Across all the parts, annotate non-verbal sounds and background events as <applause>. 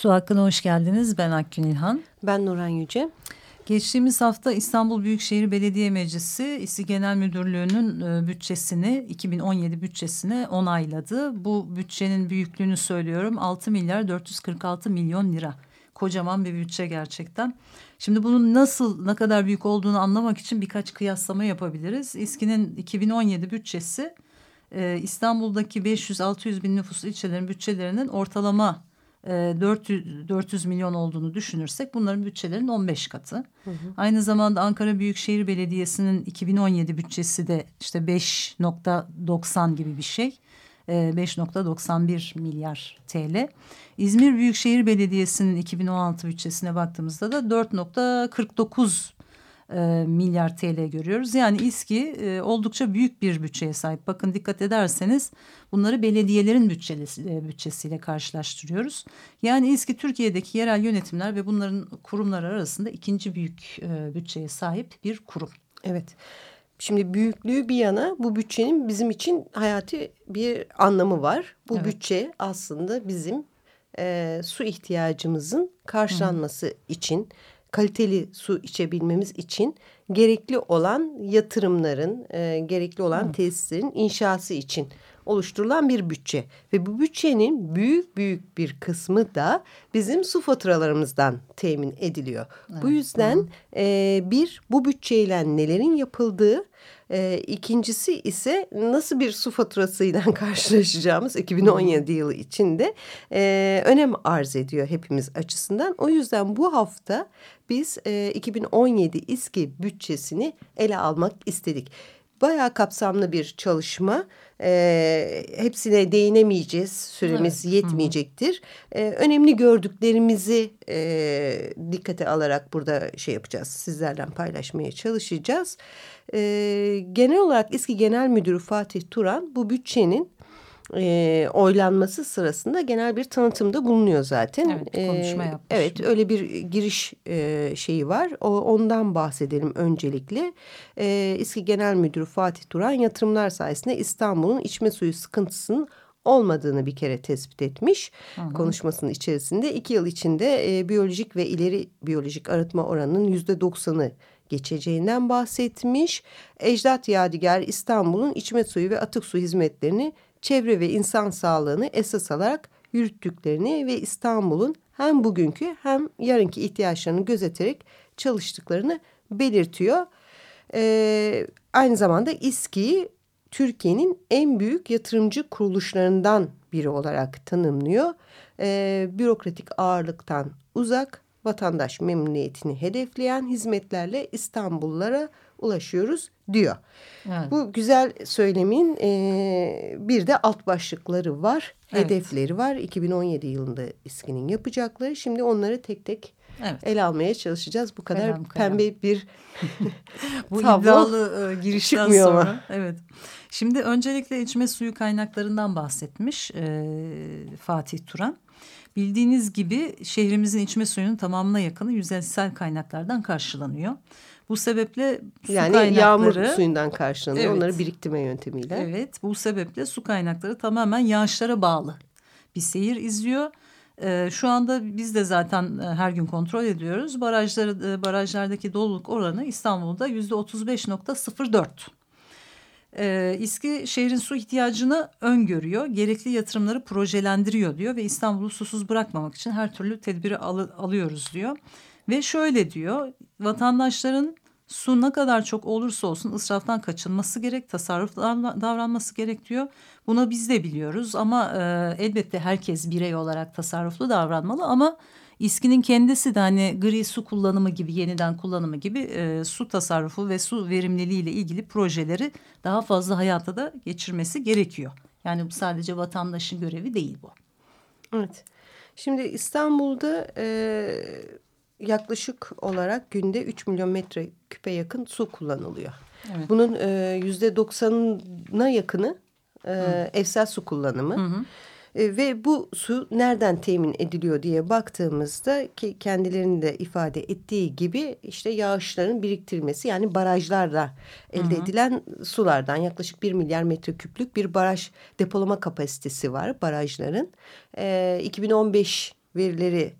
Su Hakkı'na hoş geldiniz. Ben Akgün İlhan. Ben Nuran Yüce. Geçtiğimiz hafta İstanbul Büyükşehir Belediye Meclisi İSİ Genel Müdürlüğü'nün e, bütçesini 2017 bütçesine onayladı. Bu bütçenin büyüklüğünü söylüyorum 6 milyar 446 milyon lira. Kocaman bir bütçe gerçekten. Şimdi bunun nasıl ne kadar büyük olduğunu anlamak için birkaç kıyaslama yapabiliriz. İSKİ'nin 2017 bütçesi e, İstanbul'daki 500-600 bin nüfuslu ilçelerin bütçelerinin ortalama 400, e, 400 milyon olduğunu düşünürsek bunların bütçelerinin 15 katı. Hı hı. Aynı zamanda Ankara Büyükşehir Belediyesi'nin 2017 bütçesi de işte 5.90 gibi bir şey. 5.91 e, milyar TL. İzmir Büyükşehir Belediyesi'nin 2016 bütçesine baktığımızda da 4.49 e, milyar TL görüyoruz. Yani İSKİ e, oldukça büyük bir bütçeye sahip. Bakın dikkat ederseniz bunları belediyelerin bütçesi, e, bütçesiyle karşılaştırıyoruz. Yani İSKİ Türkiye'deki yerel yönetimler ve bunların kurumları arasında ikinci büyük e, bütçeye sahip bir kurum. Evet. Şimdi büyüklüğü bir yana bu bütçenin bizim için hayati bir anlamı var. Bu evet. bütçe aslında bizim e, su ihtiyacımızın karşılanması Hı. için kaliteli su içebilmemiz için gerekli olan yatırımların, e, gerekli olan Hı. tesislerin inşası için oluşturulan bir bütçe. Ve bu bütçenin büyük büyük bir kısmı da bizim su faturalarımızdan temin ediliyor. Evet. Bu yüzden e, bir bu bütçeyle nelerin yapıldığı e, ikincisi ise nasıl bir su faturasıyla <laughs> karşılaşacağımız 2017 yılı içinde e, önem arz ediyor hepimiz açısından. O yüzden bu hafta biz e, 2017 İSKİ bütçesini ele almak istedik. Bayağı kapsamlı bir çalışma. E, hepsine değinemeyeceğiz. Süremiz evet. yetmeyecektir. E, önemli gördüklerimizi e, dikkate alarak burada şey yapacağız. Sizlerle paylaşmaya çalışacağız. E, genel olarak İSKİ Genel Müdürü Fatih Turan bu bütçenin e, oylanması sırasında genel bir tanıtımda bulunuyor zaten. Evet konuşma yapmış. evet öyle bir giriş e, şeyi var. O, ondan bahsedelim öncelikle. E, İSKİ Genel Müdürü Fatih Turan yatırımlar sayesinde İstanbul'un içme suyu sıkıntısının olmadığını bir kere tespit etmiş hı hı. konuşmasının içerisinde. iki yıl içinde e, biyolojik ve ileri biyolojik arıtma oranının yüzde doksanı geçeceğinden bahsetmiş. Ecdat Yadigar İstanbul'un içme suyu ve atık su hizmetlerini çevre ve insan sağlığını esas alarak yürüttüklerini ve İstanbul'un hem bugünkü hem yarınki ihtiyaçlarını gözeterek çalıştıklarını belirtiyor. Ee, aynı zamanda İSKİ'yi Türkiye'nin en büyük yatırımcı kuruluşlarından biri olarak tanımlıyor. Ee, bürokratik ağırlıktan uzak, vatandaş memnuniyetini hedefleyen hizmetlerle İstanbullulara ulaşıyoruz diyor. Evet. Bu güzel söylemin e, bir de alt başlıkları var, evet. hedefleri var. 2017 yılında İSKİ'nin yapacakları. Şimdi onları tek tek evet. ele almaya çalışacağız. Bu kadar kalem. pembe bir <laughs> Bu iddialı e, girişten sonra. Ama. Evet. Şimdi öncelikle içme suyu kaynaklarından bahsetmiş e, Fatih Turan. Bildiğiniz gibi şehrimizin içme suyunun tamamına yakını yüzeysel kaynaklardan karşılanıyor. Bu sebeple su yani kaynakları... yağmur suyundan karşılanıyor. Evet, Onları biriktirme yöntemiyle. Evet bu sebeple su kaynakları tamamen yağışlara bağlı bir seyir izliyor. Ee, şu anda biz de zaten e, her gün kontrol ediyoruz. Barajları, e, barajlardaki doluluk oranı İstanbul'da yüzde 35.04. Ee, İSKİ şehrin su ihtiyacını öngörüyor. Gerekli yatırımları projelendiriyor diyor ve İstanbul'u susuz bırakmamak için her türlü tedbiri al alıyoruz diyor. Ve şöyle diyor vatandaşların su ne kadar çok olursa olsun ısraftan kaçınması gerek, tasarruf davranması gerek diyor. Bunu biz de biliyoruz ama e, elbette herkes birey olarak tasarruflu davranmalı ama İSKİ'nin kendisi de hani gri su kullanımı gibi yeniden kullanımı gibi e, su tasarrufu ve su verimliliği ile ilgili projeleri daha fazla hayata da geçirmesi gerekiyor. Yani bu sadece vatandaşın görevi değil bu. Evet. Şimdi İstanbul'da e, yaklaşık olarak günde 3 milyon metre küpe yakın su kullanılıyor. Evet. Bunun e, yüzde doksanına yakını e, evsel su kullanımı. Hı hı. E, ve bu su nereden temin ediliyor diye baktığımızda ki kendilerinin de ifade ettiği gibi işte yağışların biriktirilmesi yani barajlarla elde hı hı. edilen sulardan yaklaşık bir milyar metreküplük bir baraj depolama kapasitesi var barajların. E, 2015 verileri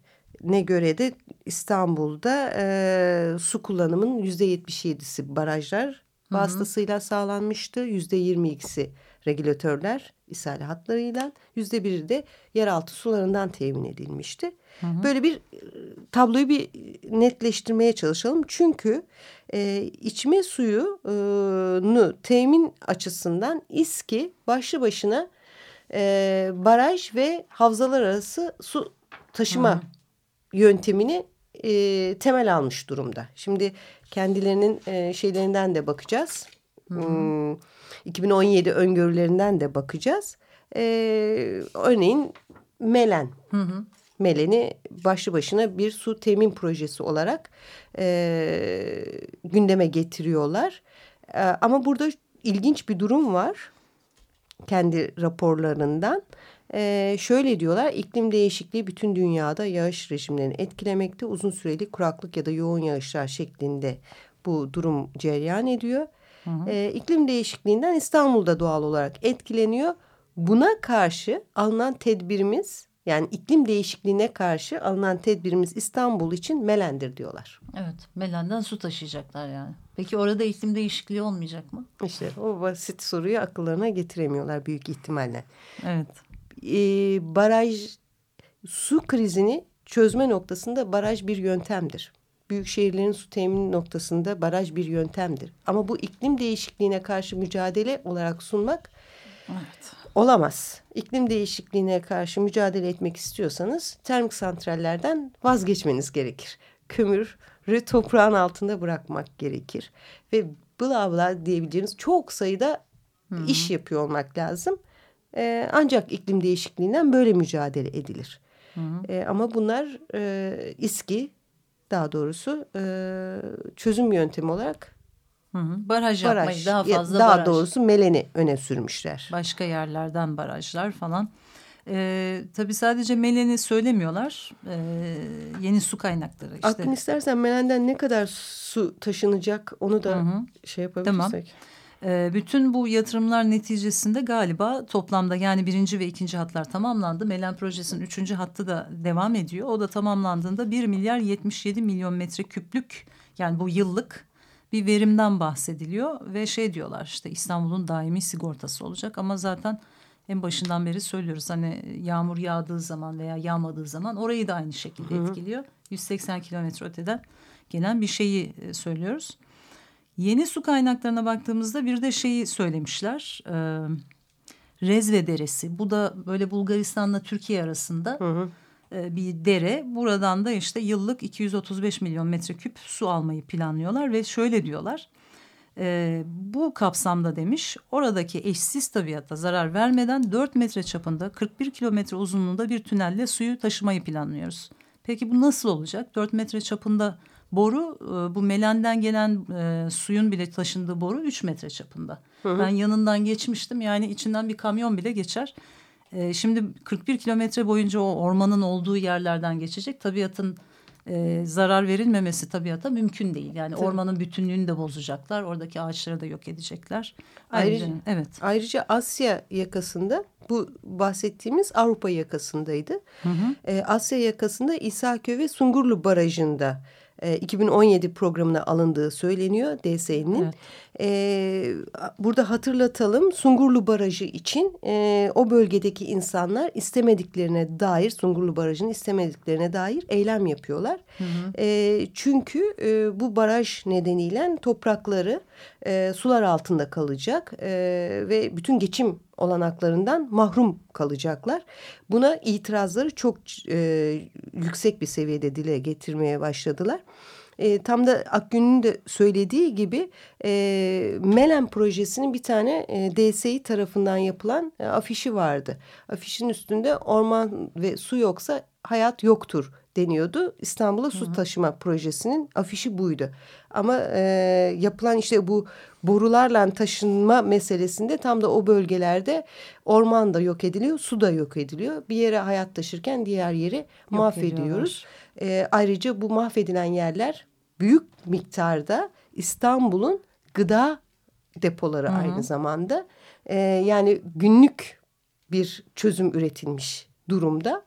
ne göre de İstanbul'da e, su kullanımının yüzde yetmiş yedisi barajlar vasıtasıyla sağlanmıştı. Yüzde yirmi ikisi regülatörler ishal hatlarıyla yüzde biri de yeraltı sularından temin edilmişti. Hı hı. Böyle bir tabloyu bir netleştirmeye çalışalım. Çünkü e, içme suyunu temin açısından İSKİ başlı başına e, baraj ve havzalar arası su taşıma hı. Yöntemini e, temel almış durumda. Şimdi kendilerinin e, şeylerinden de bakacağız. Hmm, 2017 öngörülerinden de bakacağız. E, örneğin Melen. Hı hı. Melen'i başlı başına bir su temin projesi olarak e, gündeme getiriyorlar. E, ama burada ilginç bir durum var kendi raporlarından. Ee, şöyle diyorlar iklim değişikliği bütün dünyada yağış rejimlerini etkilemekte uzun süreli kuraklık ya da yoğun yağışlar şeklinde bu durum cereyan ediyor. Hı hı. Ee, iklim değişikliğinden İstanbul'da doğal olarak etkileniyor. Buna karşı alınan tedbirimiz yani iklim değişikliğine karşı alınan tedbirimiz İstanbul için Melen'dir diyorlar. Evet Melen'den su taşıyacaklar yani. Peki orada iklim değişikliği olmayacak mı? İşte o basit soruyu akıllarına getiremiyorlar büyük ihtimalle. Evet e, baraj su krizini çözme noktasında baraj bir yöntemdir. Büyük şehirlerin su temini noktasında baraj bir yöntemdir. Ama bu iklim değişikliğine karşı mücadele olarak sunmak evet. olamaz. İklim değişikliğine karşı mücadele etmek istiyorsanız termik santrallerden vazgeçmeniz gerekir. Kömürü toprağın altında bırakmak gerekir. Ve bla bla diyebileceğiniz çok sayıda Hı -hı. iş yapıyor olmak lazım. E, ancak iklim değişikliğinden böyle mücadele edilir. Hı hı. E, ama bunlar e, İSKİ daha doğrusu e, çözüm yöntemi olarak Hı hı. Baraj, baraj yapmayı daha fazla daha baraj. doğrusu Melen'i öne sürmüşler. Başka yerlerden barajlar falan. Ee, tabii sadece Melen'i söylemiyorlar. Ee, yeni su kaynakları işte. Aklın istersen Melen'den ne kadar su taşınacak onu da hı hı. şey yapabilirsek. Tamam. E, bütün bu yatırımlar neticesinde galiba toplamda yani birinci ve ikinci hatlar tamamlandı. Melen projesinin üçüncü hattı da devam ediyor. O da tamamlandığında bir milyar yetmiş yedi milyon metre küplük yani bu yıllık bir verimden bahsediliyor. Ve şey diyorlar işte İstanbul'un daimi sigortası olacak ama zaten en başından beri söylüyoruz hani yağmur yağdığı zaman veya yağmadığı zaman orayı da aynı şekilde etkiliyor. 180 kilometre öteden gelen bir şeyi e, söylüyoruz. Yeni su kaynaklarına baktığımızda bir de şeyi söylemişler. E, Rezve Deresi. Bu da böyle Bulgaristan'la Türkiye arasında hı hı. E, bir dere. Buradan da işte yıllık 235 milyon metreküp su almayı planlıyorlar ve şöyle diyorlar. E, bu kapsamda demiş oradaki eşsiz tabiata zarar vermeden 4 metre çapında 41 kilometre uzunluğunda bir tünelle suyu taşımayı planlıyoruz. Peki bu nasıl olacak? 4 metre çapında boru e, bu Melen'den gelen e, suyun bile taşındığı boru üç metre çapında. Hı hı. Ben yanından geçmiştim yani içinden bir kamyon bile geçer. E, şimdi 41 kilometre boyunca o ormanın olduğu yerlerden geçecek. Tabiatın e, zarar verilmemesi tabiata mümkün değil. Yani Tabii. ormanın bütünlüğünü de bozacaklar. Oradaki ağaçları da yok edecekler. Ayrıca, evet. Ayrıca Asya yakasında bu bahsettiğimiz Avrupa yakasındaydı. Hı hı. E, Asya yakasında İsaköy ve Sungurlu Barajı'nda e, 2017 programına alındığı söyleniyor DSE'nin. Evet. E, burada hatırlatalım Sungurlu Barajı için e, o bölgedeki insanlar istemediklerine dair Sungurlu Barajı'nın istemediklerine dair eylem yapıyorlar. Hı hı. E, çünkü e, bu baraj nedeniyle toprakları e, sular altında kalacak e, ve bütün geçim olanaklarından mahrum kalacaklar. Buna itirazları çok e, yüksek bir seviyede dile getirmeye başladılar. E, tam da Akgün'ün de söylediği gibi e, Melen projesinin bir tane e, DSİ tarafından yapılan e, afişi vardı. Afişin üstünde orman ve su yoksa hayat yoktur deniyordu. İstanbul'a su taşıma projesinin afişi buydu. Ama e, yapılan işte bu borularla taşınma meselesinde tam da o bölgelerde orman da yok ediliyor, su da yok ediliyor. Bir yere hayat taşırken diğer yeri yok mahvediyoruz. E, ayrıca bu mahvedilen yerler büyük miktarda İstanbul'un gıda depoları Hı -hı. aynı zamanda. E, yani günlük bir çözüm üretilmiş durumda.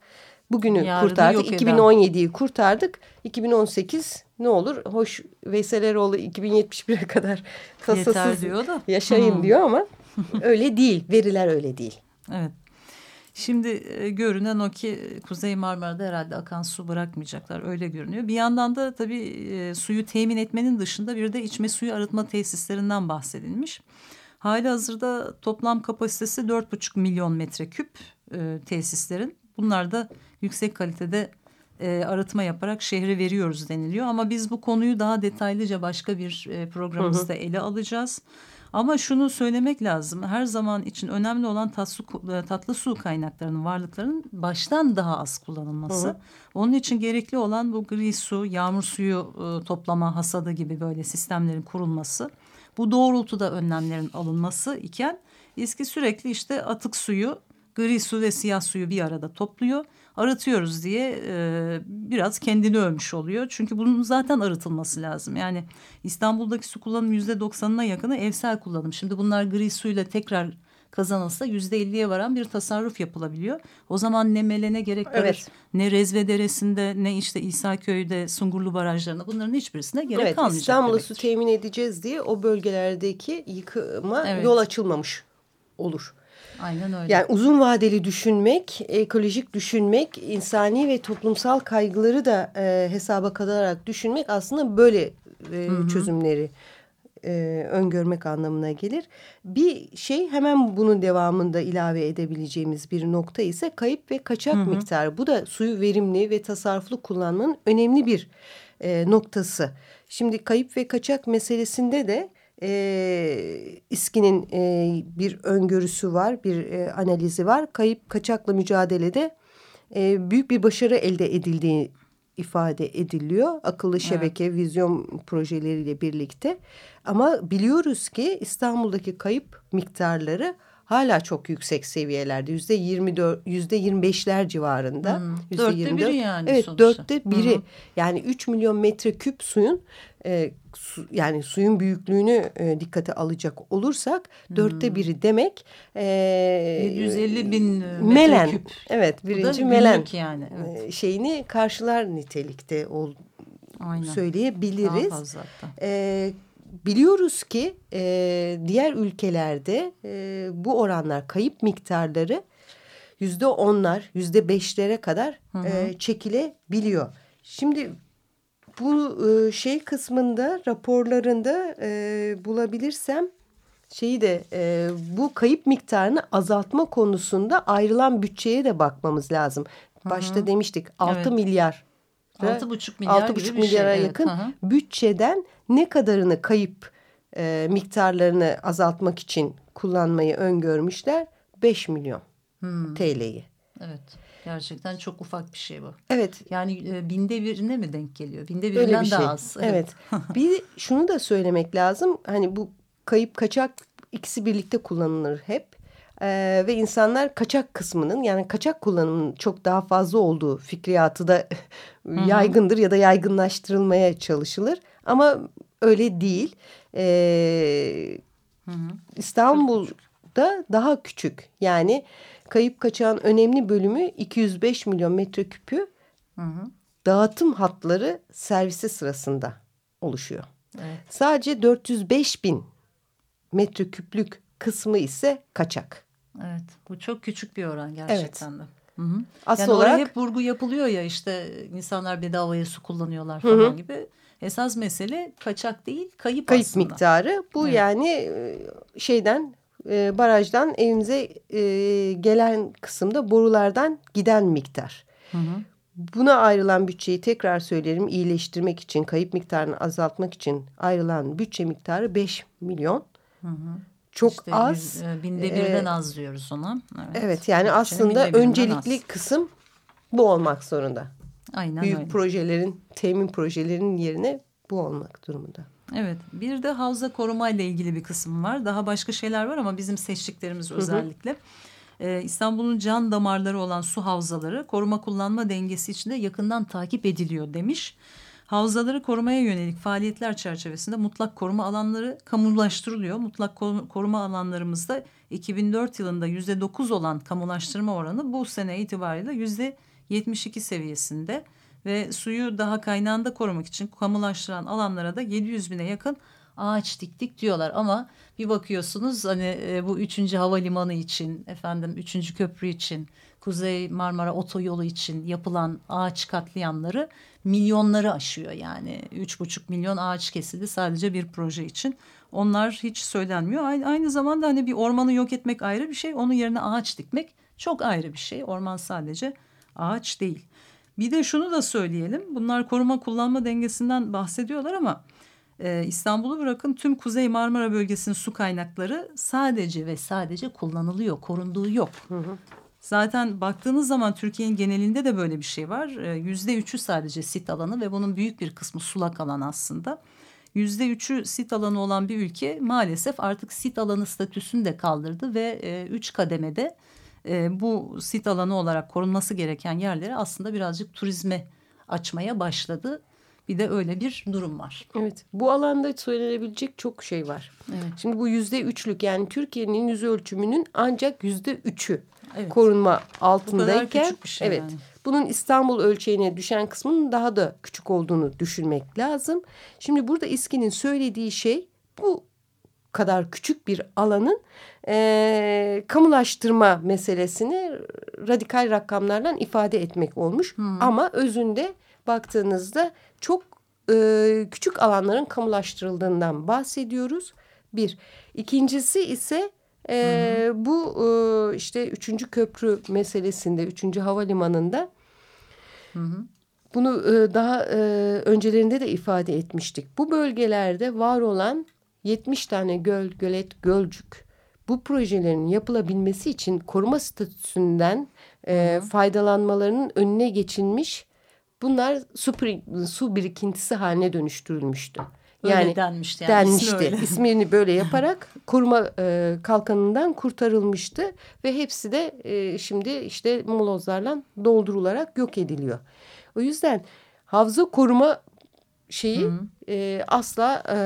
Bugünü Yarını kurtardık. 2017'yi kurtardık. 2018 ne olur? Hoş Veysel Eroğlu 2071'e kadar tasasız diyor da. yaşayın hmm. diyor ama öyle değil. Veriler öyle değil. Evet. Şimdi e, görünen o ki Kuzey Marmara'da herhalde akan su bırakmayacaklar öyle görünüyor. Bir yandan da tabii e, suyu temin etmenin dışında bir de içme suyu arıtma tesislerinden bahsedilmiş. Hali hazırda toplam kapasitesi 4,5 milyon metreküp e, tesislerin. Bunlar da yüksek kalitede e, arıtma yaparak şehre veriyoruz deniliyor. Ama biz bu konuyu daha detaylıca başka bir e, programımızda hı hı. ele alacağız. Ama şunu söylemek lazım. Her zaman için önemli olan tatlı, e, tatlı su kaynaklarının varlıklarının baştan daha az kullanılması. Hı hı. Onun için gerekli olan bu gri su, yağmur suyu e, toplama, hasadı gibi böyle sistemlerin kurulması. Bu doğrultuda önlemlerin alınması iken İSKİ sürekli işte atık suyu, gri su ve siyah suyu bir arada topluyor arıtıyoruz diye e, biraz kendini ölmüş oluyor. Çünkü bunun zaten arıtılması lazım. Yani İstanbul'daki su kullanımı yüzde doksanına yakını evsel kullanım. Şimdi bunlar gri suyla tekrar kazanılsa yüzde elliye varan bir tasarruf yapılabiliyor. O zaman ne Melen'e gerek kalır, evet. ne Rezve Deresi'nde, ne işte İsaköy'de, Sungurlu Barajlarında bunların hiçbirisine gerek evet, kalmayacak. İstanbul'a su temin edeceğiz diye o bölgelerdeki yıkıma evet. yol açılmamış olur. Aynen öyle. Yani uzun vadeli düşünmek, ekolojik düşünmek, insani ve toplumsal kaygıları da e, hesaba katarak düşünmek aslında böyle e, hı hı. çözümleri e, öngörmek anlamına gelir. Bir şey hemen bunun devamında ilave edebileceğimiz bir nokta ise kayıp ve kaçak hı hı. miktarı. Bu da suyu verimli ve tasarruflu kullanmanın önemli bir e, noktası. Şimdi kayıp ve kaçak meselesinde de e, İSKİ'nin e, bir öngörüsü var, bir e, analizi var. Kayıp kaçakla mücadelede e, büyük bir başarı elde edildiği ifade ediliyor. Akıllı şebeke, evet. vizyon projeleriyle birlikte. Ama biliyoruz ki İstanbul'daki kayıp miktarları hala çok yüksek seviyelerde. Yüzde yirmi yüzde yirmi beşler civarında. Hmm. Dörtte biri yani Evet sonuçta. dörtte biri. Hmm. Yani üç milyon metreküp suyun e, su, yani suyun büyüklüğünü e, dikkate alacak olursak hmm. dörtte biri demek. E, 750 bin Melen. Küp. Evet birinci Melen yani. Evet. E, şeyini karşılar nitelikte ol, Aynen. söyleyebiliriz. Daha fazla E, biliyoruz ki e, diğer ülkelerde e, bu oranlar kayıp miktarları yüzde onlar yüzde beşlere kadar hı hı. E, çekilebiliyor. Şimdi bu e, şey kısmında raporlarında e, bulabilirsem şeyi de e, bu kayıp miktarını azaltma konusunda ayrılan bütçeye de bakmamız lazım. Başta hı hı. demiştik 6 evet. milyar. 6,5 milyar 6,5 milyara şey. yakın evet, bütçeden ne kadarını kayıp e, miktarlarını azaltmak için kullanmayı öngörmüşler? 5 milyon hmm. TL'yi. Evet. Gerçekten çok ufak bir şey bu. Evet. Yani e, binde birine mi denk geliyor? Binde birinden bir daha şey. az. Evet. evet. <laughs> bir şunu da söylemek lazım. Hani bu kayıp kaçak ikisi birlikte kullanılır hep. Ee, ve insanlar kaçak kısmının yani kaçak kullanımının çok daha fazla olduğu fikriyatı da yaygındır ya da yaygınlaştırılmaya çalışılır. Ama öyle değil. Ee, Hı -hı. İstanbul'da daha küçük. Yani kayıp kaçağın önemli bölümü 205 milyon metreküpü hı hı. dağıtım hatları servisi sırasında oluşuyor. Evet. Sadece 405 bin metreküplük kısmı ise kaçak. Evet bu çok küçük bir oran gerçekten Evet. de. Hı hı. Asıl yani olarak hep vurgu yapılıyor ya işte insanlar bedavaya su kullanıyorlar falan Hı hı. gibi. Esas mesele kaçak değil kayıp, kayıp aslında. miktarı. Bu Evet. yani e, şeyden e, barajdan evimize e, gelen kısımda borulardan giden miktar. Hı hı. Buna ayrılan bütçeyi tekrar söylerim iyileştirmek için kayıp miktarını azaltmak için ayrılan bütçe miktarı 5 milyon. Hı hı. Çok İşte az. yüz- e, binde birden Ee, az diyoruz ona. Evet, Evet yani Bütçenin aslında öncelikli az. kısım bu olmak zorunda. Aynen Büyük öyle. projelerin, temin projelerinin yerine bu olmak durumunda. Evet bir de havza koruma ile ilgili bir kısım var. Daha başka şeyler var ama bizim seçtiklerimiz özellikle. Ee, İstanbul'un can damarları olan su havzaları koruma kullanma dengesi içinde yakından takip ediliyor demiş. Havzaları korumaya yönelik faaliyetler çerçevesinde mutlak koruma alanları kamulaştırılıyor. Mutlak ko- koruma alanlarımızda 2004 yılında yüzde dokuz olan kamulaştırma oranı bu sene itibariyle yüzde 72 seviyesinde ve suyu daha kaynağında korumak için kamulaştıran alanlara da 700 bine yakın ağaç diktik diyorlar ama bir bakıyorsunuz hani e, bu 3. havalimanı için efendim 3. köprü için Kuzey Marmara otoyolu için yapılan ağaç katliamları milyonları aşıyor yani 3,5 milyon ağaç kesildi sadece bir proje için. Onlar hiç söylenmiyor. Aynı, aynı zamanda hani bir ormanı yok etmek ayrı bir şey. Onun yerine ağaç dikmek çok ayrı bir şey. Orman sadece ağaç değil. Bir de şunu da söyleyelim. Bunlar koruma kullanma dengesinden bahsediyorlar ama e, İstanbul'u bırakın tüm Kuzey Marmara bölgesinin su kaynakları sadece ve sadece kullanılıyor. Korunduğu yok. Zaten baktığınız zaman Türkiye'nin genelinde de böyle bir şey var. E, Yüzde üçü sadece sit alanı ve bunun büyük bir kısmı sulak alan aslında. Yüzde üçü sit alanı olan bir ülke maalesef artık sit alanı statüsünü de kaldırdı ve e, üç kademede e, bu sit alanı olarak korunması gereken yerleri aslında birazcık turizme açmaya başladı. Bir de öyle bir durum var. Evet bu alanda söylenebilecek çok şey var. Evet. Şimdi bu yüzde üçlük yani Türkiye'nin yüz ölçümünün ancak yüzde üçü Evet. korunma altındayken şey evet yani. bunun İstanbul ölçeğine düşen kısmının daha da küçük olduğunu düşünmek lazım. Şimdi burada İSKİ'nin söylediği şey bu kadar küçük bir alanın eee, kamulaştırma meselesini radikal rakamlardan ifade etmek olmuş. Ama özünde baktığınızda çok eee, küçük alanların kamulaştırıldığından bahsediyoruz. Bir. İkincisi ise eee, bu eee, işte üçüncü köprü meselesinde, üçüncü havalimanında bunu e, daha e, öncelerinde de ifade etmiştik. Bu bölgelerde var olan 70 tane göl, gölet, gölcük bu projelerin yapılabilmesi için koruma statüsünden e, faydalanmalarının önüne geçilmiş. Bunlar su, su birikintisi haline dönüştürülmüştü. Öyle denmişti yani, ismi denmişti. öyle. <laughs> İsmini böyle yaparak koruma e, kalkanından kurtarılmıştı ve hepsi de e, şimdi işte molozlarla doldurularak yok ediliyor. O yüzden havza koruma şeyi e, asla e,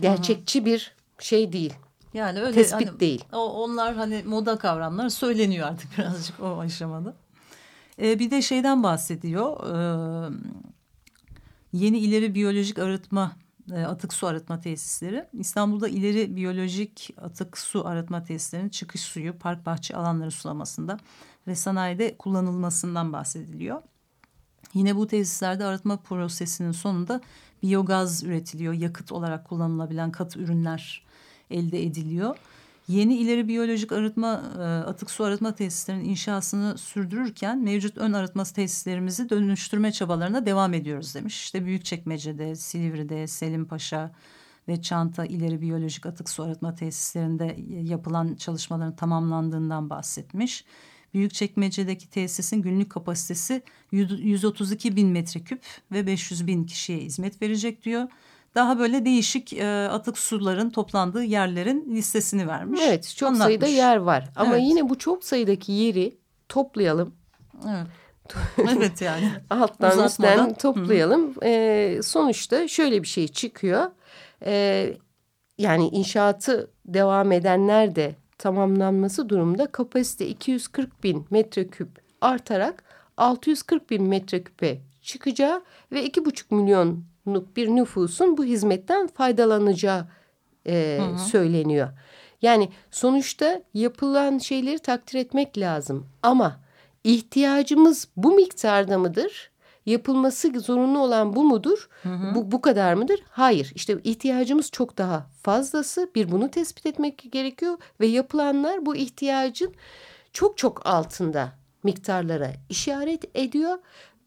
gerçekçi bir şey değil. Yani öyle Tespit hani, değil. O, onlar hani moda kavramlar söyleniyor artık <laughs> birazcık o aşamada. Ee, bir de şeyden bahsediyor. Ee, yeni ileri biyolojik arıtma e, atık su arıtma tesisleri. İstanbul'da ileri biyolojik atık su arıtma tesislerinin çıkış suyu, park bahçe alanları sulamasında ve sanayide kullanılmasından bahsediliyor. Yine bu tesislerde arıtma prosesinin sonunda biyogaz üretiliyor. Yakıt olarak kullanılabilen katı ürünler elde ediliyor. Yeni ileri biyolojik arıtma e, atık su arıtma tesislerinin inşasını sürdürürken mevcut ön arıtma tesislerimizi dönüştürme çabalarına devam ediyoruz demiş. İşte Büyükçekmece'de, Silivri'de, Selimpaşa ve Çanta ileri biyolojik atık su arıtma tesislerinde yapılan çalışmaların tamamlandığından bahsetmiş. Büyükçekmece'deki tesisin günlük kapasitesi 132 bin metreküp ve 500 bin kişiye hizmet verecek diyor. Daha böyle değişik e, atık suların toplandığı yerlerin listesini vermiş. Evet çok Anlatmış. sayıda yer var ama Evet. yine bu çok sayıdaki yeri toplayalım. Evet. <laughs> evet yani. alttan Uzatmadan. üstten toplayalım. Ee, sonuçta şöyle bir şey çıkıyor. Ee, yani inşaatı devam edenler de tamamlanması durumda kapasite 240 bin metreküp artarak 640 bin metreküpe çıkacağı ve 2,5 milyonluk bir nüfusun bu hizmetten faydalanacağı e, hı hı. söyleniyor. Yani sonuçta yapılan şeyleri takdir etmek lazım ama ihtiyacımız bu miktarda mıdır? Yapılması zorunlu olan bu mudur? Hı hı. Bu, bu kadar mıdır? Hayır. İşte ihtiyacımız çok daha fazlası. Bir bunu tespit etmek gerekiyor ve yapılanlar bu ihtiyacın çok çok altında miktarlara işaret ediyor.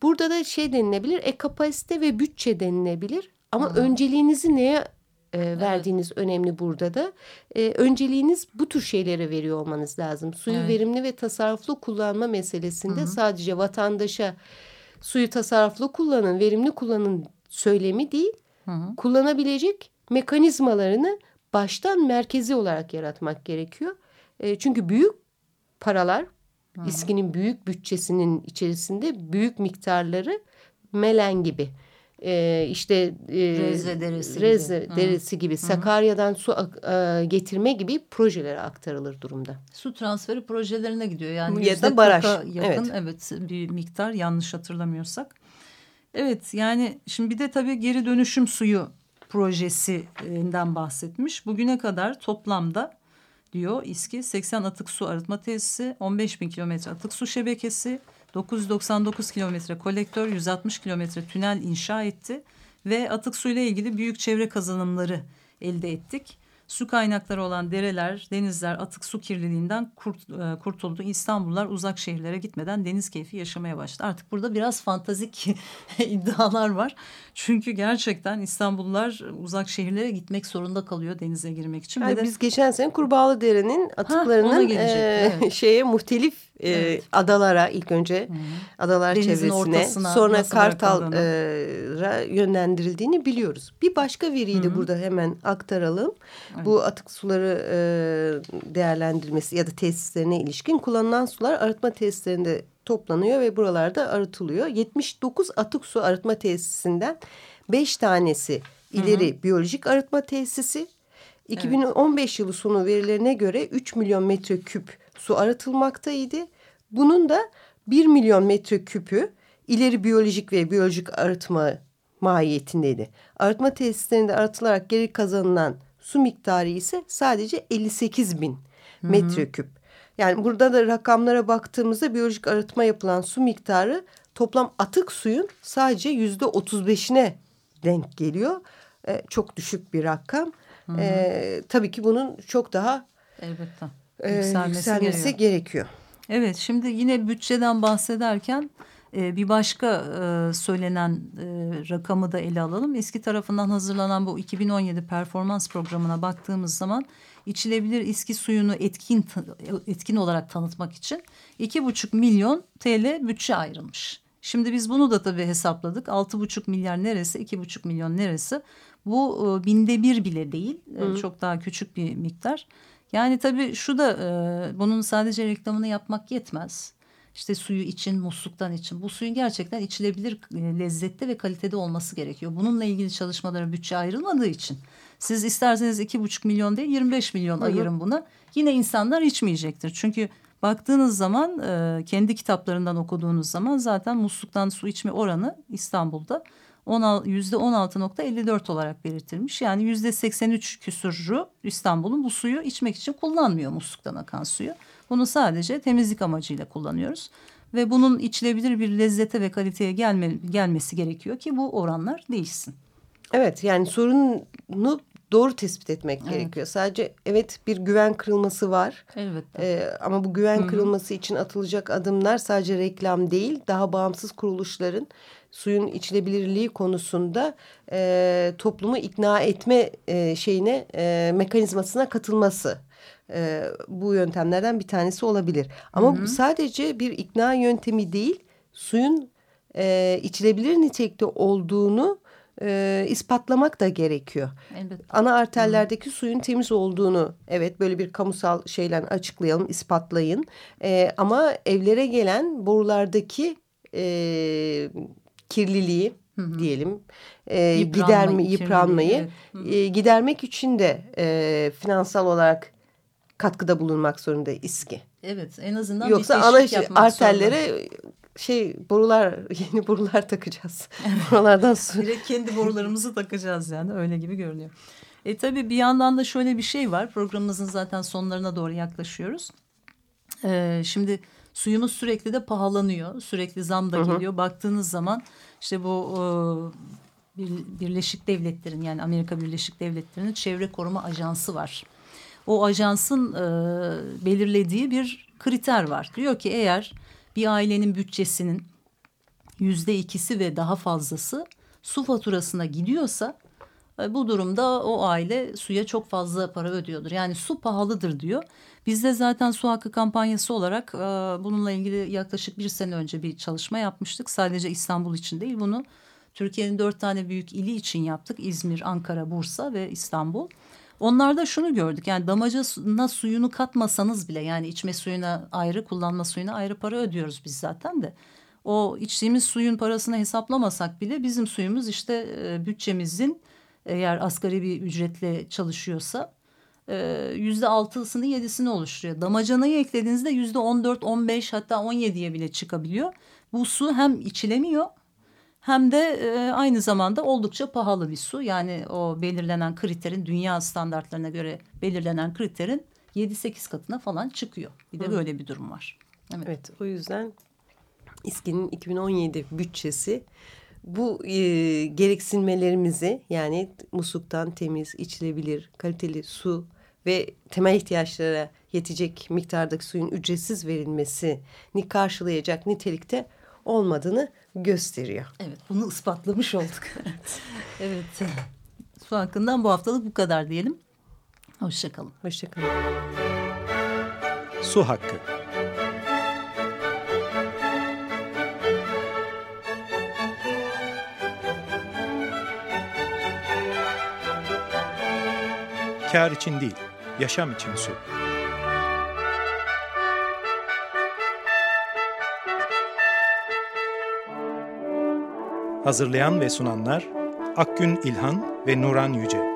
Burada da şey denilebilir, e kapasite ve bütçe denilebilir. Ama hı önceliğinizi neye e, verdiğiniz evet. önemli burada da. E, önceliğiniz bu tür şeylere veriyor olmanız lazım. Suyu evet. verimli ve tasarruflu kullanma meselesinde Hı -hı. sadece vatandaşa suyu tasarruflu kullanın, verimli kullanın söylemi değil. Hı -hı. Kullanabilecek mekanizmalarını baştan merkezi olarak yaratmak gerekiyor. E, çünkü büyük paralar, Hı. İSKİ'nin büyük bütçesinin içerisinde büyük miktarları melen gibi e, işte e, Rezve Deresi Rezve gibi, deresi gibi Sakarya'dan su e, getirme gibi projelere aktarılır durumda. Su transferi projelerine gidiyor. Yani ya da baraj. Yakın, evet. evet bir miktar yanlış hatırlamıyorsak. Evet yani şimdi bir de tabii geri dönüşüm suyu projesinden bahsetmiş. Bugüne kadar toplamda diyor İSKİ 80 atık su arıtma tesisi, 15 bin kilometre atık su şebekesi, 999 kilometre kolektör, 160 kilometre tünel inşa etti ve atık suyla ilgili büyük çevre kazanımları elde ettik. Su kaynakları olan dereler, denizler atık su kirliliğinden kurt, e, kurtuldu. İstanbullular uzak şehirlere gitmeden deniz keyfi yaşamaya başladı. Artık burada biraz fantazik <laughs> iddialar var. Çünkü gerçekten İstanbullular uzak şehirlere gitmek zorunda kalıyor denize girmek için. Yani biz geçen sene Kurbağalı Dere'nin atıklarının ha, e, evet. <laughs> şeye muhtelif e, evet. adalara ilk önce Hı. adalar Denizin çevresine sonra Kartal'a yönlendirildiğini biliyoruz. Bir başka veriyi de burada hemen aktaralım. Evet. Bu atık suları e, değerlendirmesi ya da tesislerine ilişkin kullanılan sular arıtma tesislerinde toplanıyor ve buralarda arıtılıyor. 79 atık su arıtma tesisinden 5 tanesi ileri hı hı. biyolojik arıtma tesisi. 2015 evet. yılı sonu verilerine göre 3 milyon metreküp su arıtılmaktaydı. Bunun da 1 milyon metreküpü ileri biyolojik ve biyolojik arıtma mahiyetindeydi. Arıtma tesislerinde arıtılarak geri kazanılan su miktarı ise sadece 58 bin metreküp. Yani burada da rakamlara baktığımızda biyolojik arıtma yapılan su miktarı toplam atık suyun sadece yüzde 35'ine denk geliyor. Ee, çok düşük bir rakam. Hı hı. Ee, tabii ki bunun çok daha Elbette. E, yükselmesi, yükselmesi gerekiyor. gerekiyor. Evet şimdi yine bütçeden bahsederken e, bir başka e, söylenen e, rakamı da ele alalım. Eski tarafından hazırlanan bu 2017 performans programına baktığımız zaman içilebilir iski suyunu etkin etkin olarak tanıtmak için iki buçuk milyon TL bütçe ayrılmış. Şimdi biz bunu da tabii hesapladık. Altı buçuk milyar neresi, iki buçuk milyon neresi? Bu e, binde bir bile değil. E, çok daha küçük bir miktar. Yani tabii şu da e, bunun sadece reklamını yapmak yetmez. İşte suyu için, musluktan için. Bu suyun gerçekten içilebilir e, lezzette ve kalitede olması gerekiyor. Bununla ilgili çalışmalara bütçe ayrılmadığı için. Siz isterseniz iki buçuk milyon değil 25 milyon Hı -hı. ayırın buna. Yine insanlar içmeyecektir. Çünkü baktığınız zaman e, kendi kitaplarından okuduğunuz zaman zaten musluktan su içme oranı İstanbul'da %16.54 olarak belirtilmiş. Yani yüzde 83 küsurru İstanbul'un bu suyu içmek için kullanmıyor musluktan akan suyu. Bunu sadece temizlik amacıyla kullanıyoruz. Ve bunun içilebilir bir lezzete ve kaliteye gelme, gelmesi gerekiyor ki bu oranlar değişsin. Evet yani sorunu doğru tespit etmek evet. gerekiyor. Sadece evet bir güven kırılması var. Elbette. Ee, ama bu güven Hı -hı. kırılması için atılacak adımlar sadece reklam değil, daha bağımsız kuruluşların suyun içilebilirliği konusunda e, toplumu ikna etme e, şeyine e, mekanizmasına katılması e, bu yöntemlerden bir tanesi olabilir. Ama hı hı. sadece bir ikna yöntemi değil, suyun e, içilebilir nitelikte olduğunu e, ispatlamak da gerekiyor. Elbette. Ana arterlerdeki Hı. suyun temiz olduğunu evet böyle bir kamusal şeyle açıklayalım, ispatlayın. E, ama evlere gelen borulardaki e, kirliliği Hı -hı. diyelim e, giderme yıpranmayı evet. e, gidermek için de e, finansal olarak katkıda bulunmak zorunda İSKİ. Evet en azından Yoksa ana arterlere zorunda. Şey borular <laughs> yeni borular takacağız. Borulardan su. Direkt kendi borularımızı takacağız yani öyle gibi görünüyor. E tabii bir yandan da şöyle bir şey var. Programımızın zaten sonlarına doğru yaklaşıyoruz. E, şimdi suyumuz sürekli de pahalanıyor. Sürekli zam da geliyor. Hı hı. Baktığınız zaman işte bu e, Birleşik Devletler'in yani Amerika Birleşik Devletleri'nin Çevre Koruma Ajansı var. O ajansın e, belirlediği bir kriter var. Diyor ki eğer bir ailenin bütçesinin yüzde ikisi ve daha fazlası su faturasına gidiyorsa e, bu durumda o aile suya çok fazla para ödüyordur. Yani su pahalıdır diyor. Biz de zaten su hakkı kampanyası olarak e, bununla ilgili yaklaşık bir sene önce bir çalışma yapmıştık. Sadece İstanbul için değil bunu Türkiye'nin dört tane büyük ili için yaptık. İzmir, Ankara, Bursa ve İstanbul. Onlarda şunu gördük yani damacana suyunu katmasanız bile yani içme suyuna ayrı kullanma suyuna ayrı para ödüyoruz biz zaten de. O içtiğimiz suyun parasını hesaplamasak bile bizim suyumuz işte e, bütçemizin eğer asgari bir ücretle çalışıyorsa e, yüzde altısını yedisini oluşturuyor. Damacanayı eklediğinizde yüzde on dört on beş hatta on yediye bile çıkabiliyor. Bu su hem içilemiyor hem de e, aynı zamanda oldukça pahalı bir su. Yani o belirlenen kriterin dünya standartlarına göre belirlenen kriterin 7-8 katına falan çıkıyor. Bir de Hı. böyle bir durum var. Evet, evet o yüzden İSKİ'nin 2017 bütçesi bu e, gereksinmelerimizi yani musluktan temiz, içilebilir, kaliteli su ve temel ihtiyaçlara yetecek miktardaki suyun ücretsiz verilmesini karşılayacak nitelikte olmadığını gösteriyor. Evet bunu ispatlamış olduk. <laughs> evet. Su hakkından bu haftalık bu kadar diyelim. Hoşçakalın. Hoşçakalın. Su hakkı. Kar için değil, yaşam için su. Hazırlayan ve sunanlar Akgün İlhan ve Nuran Yüce.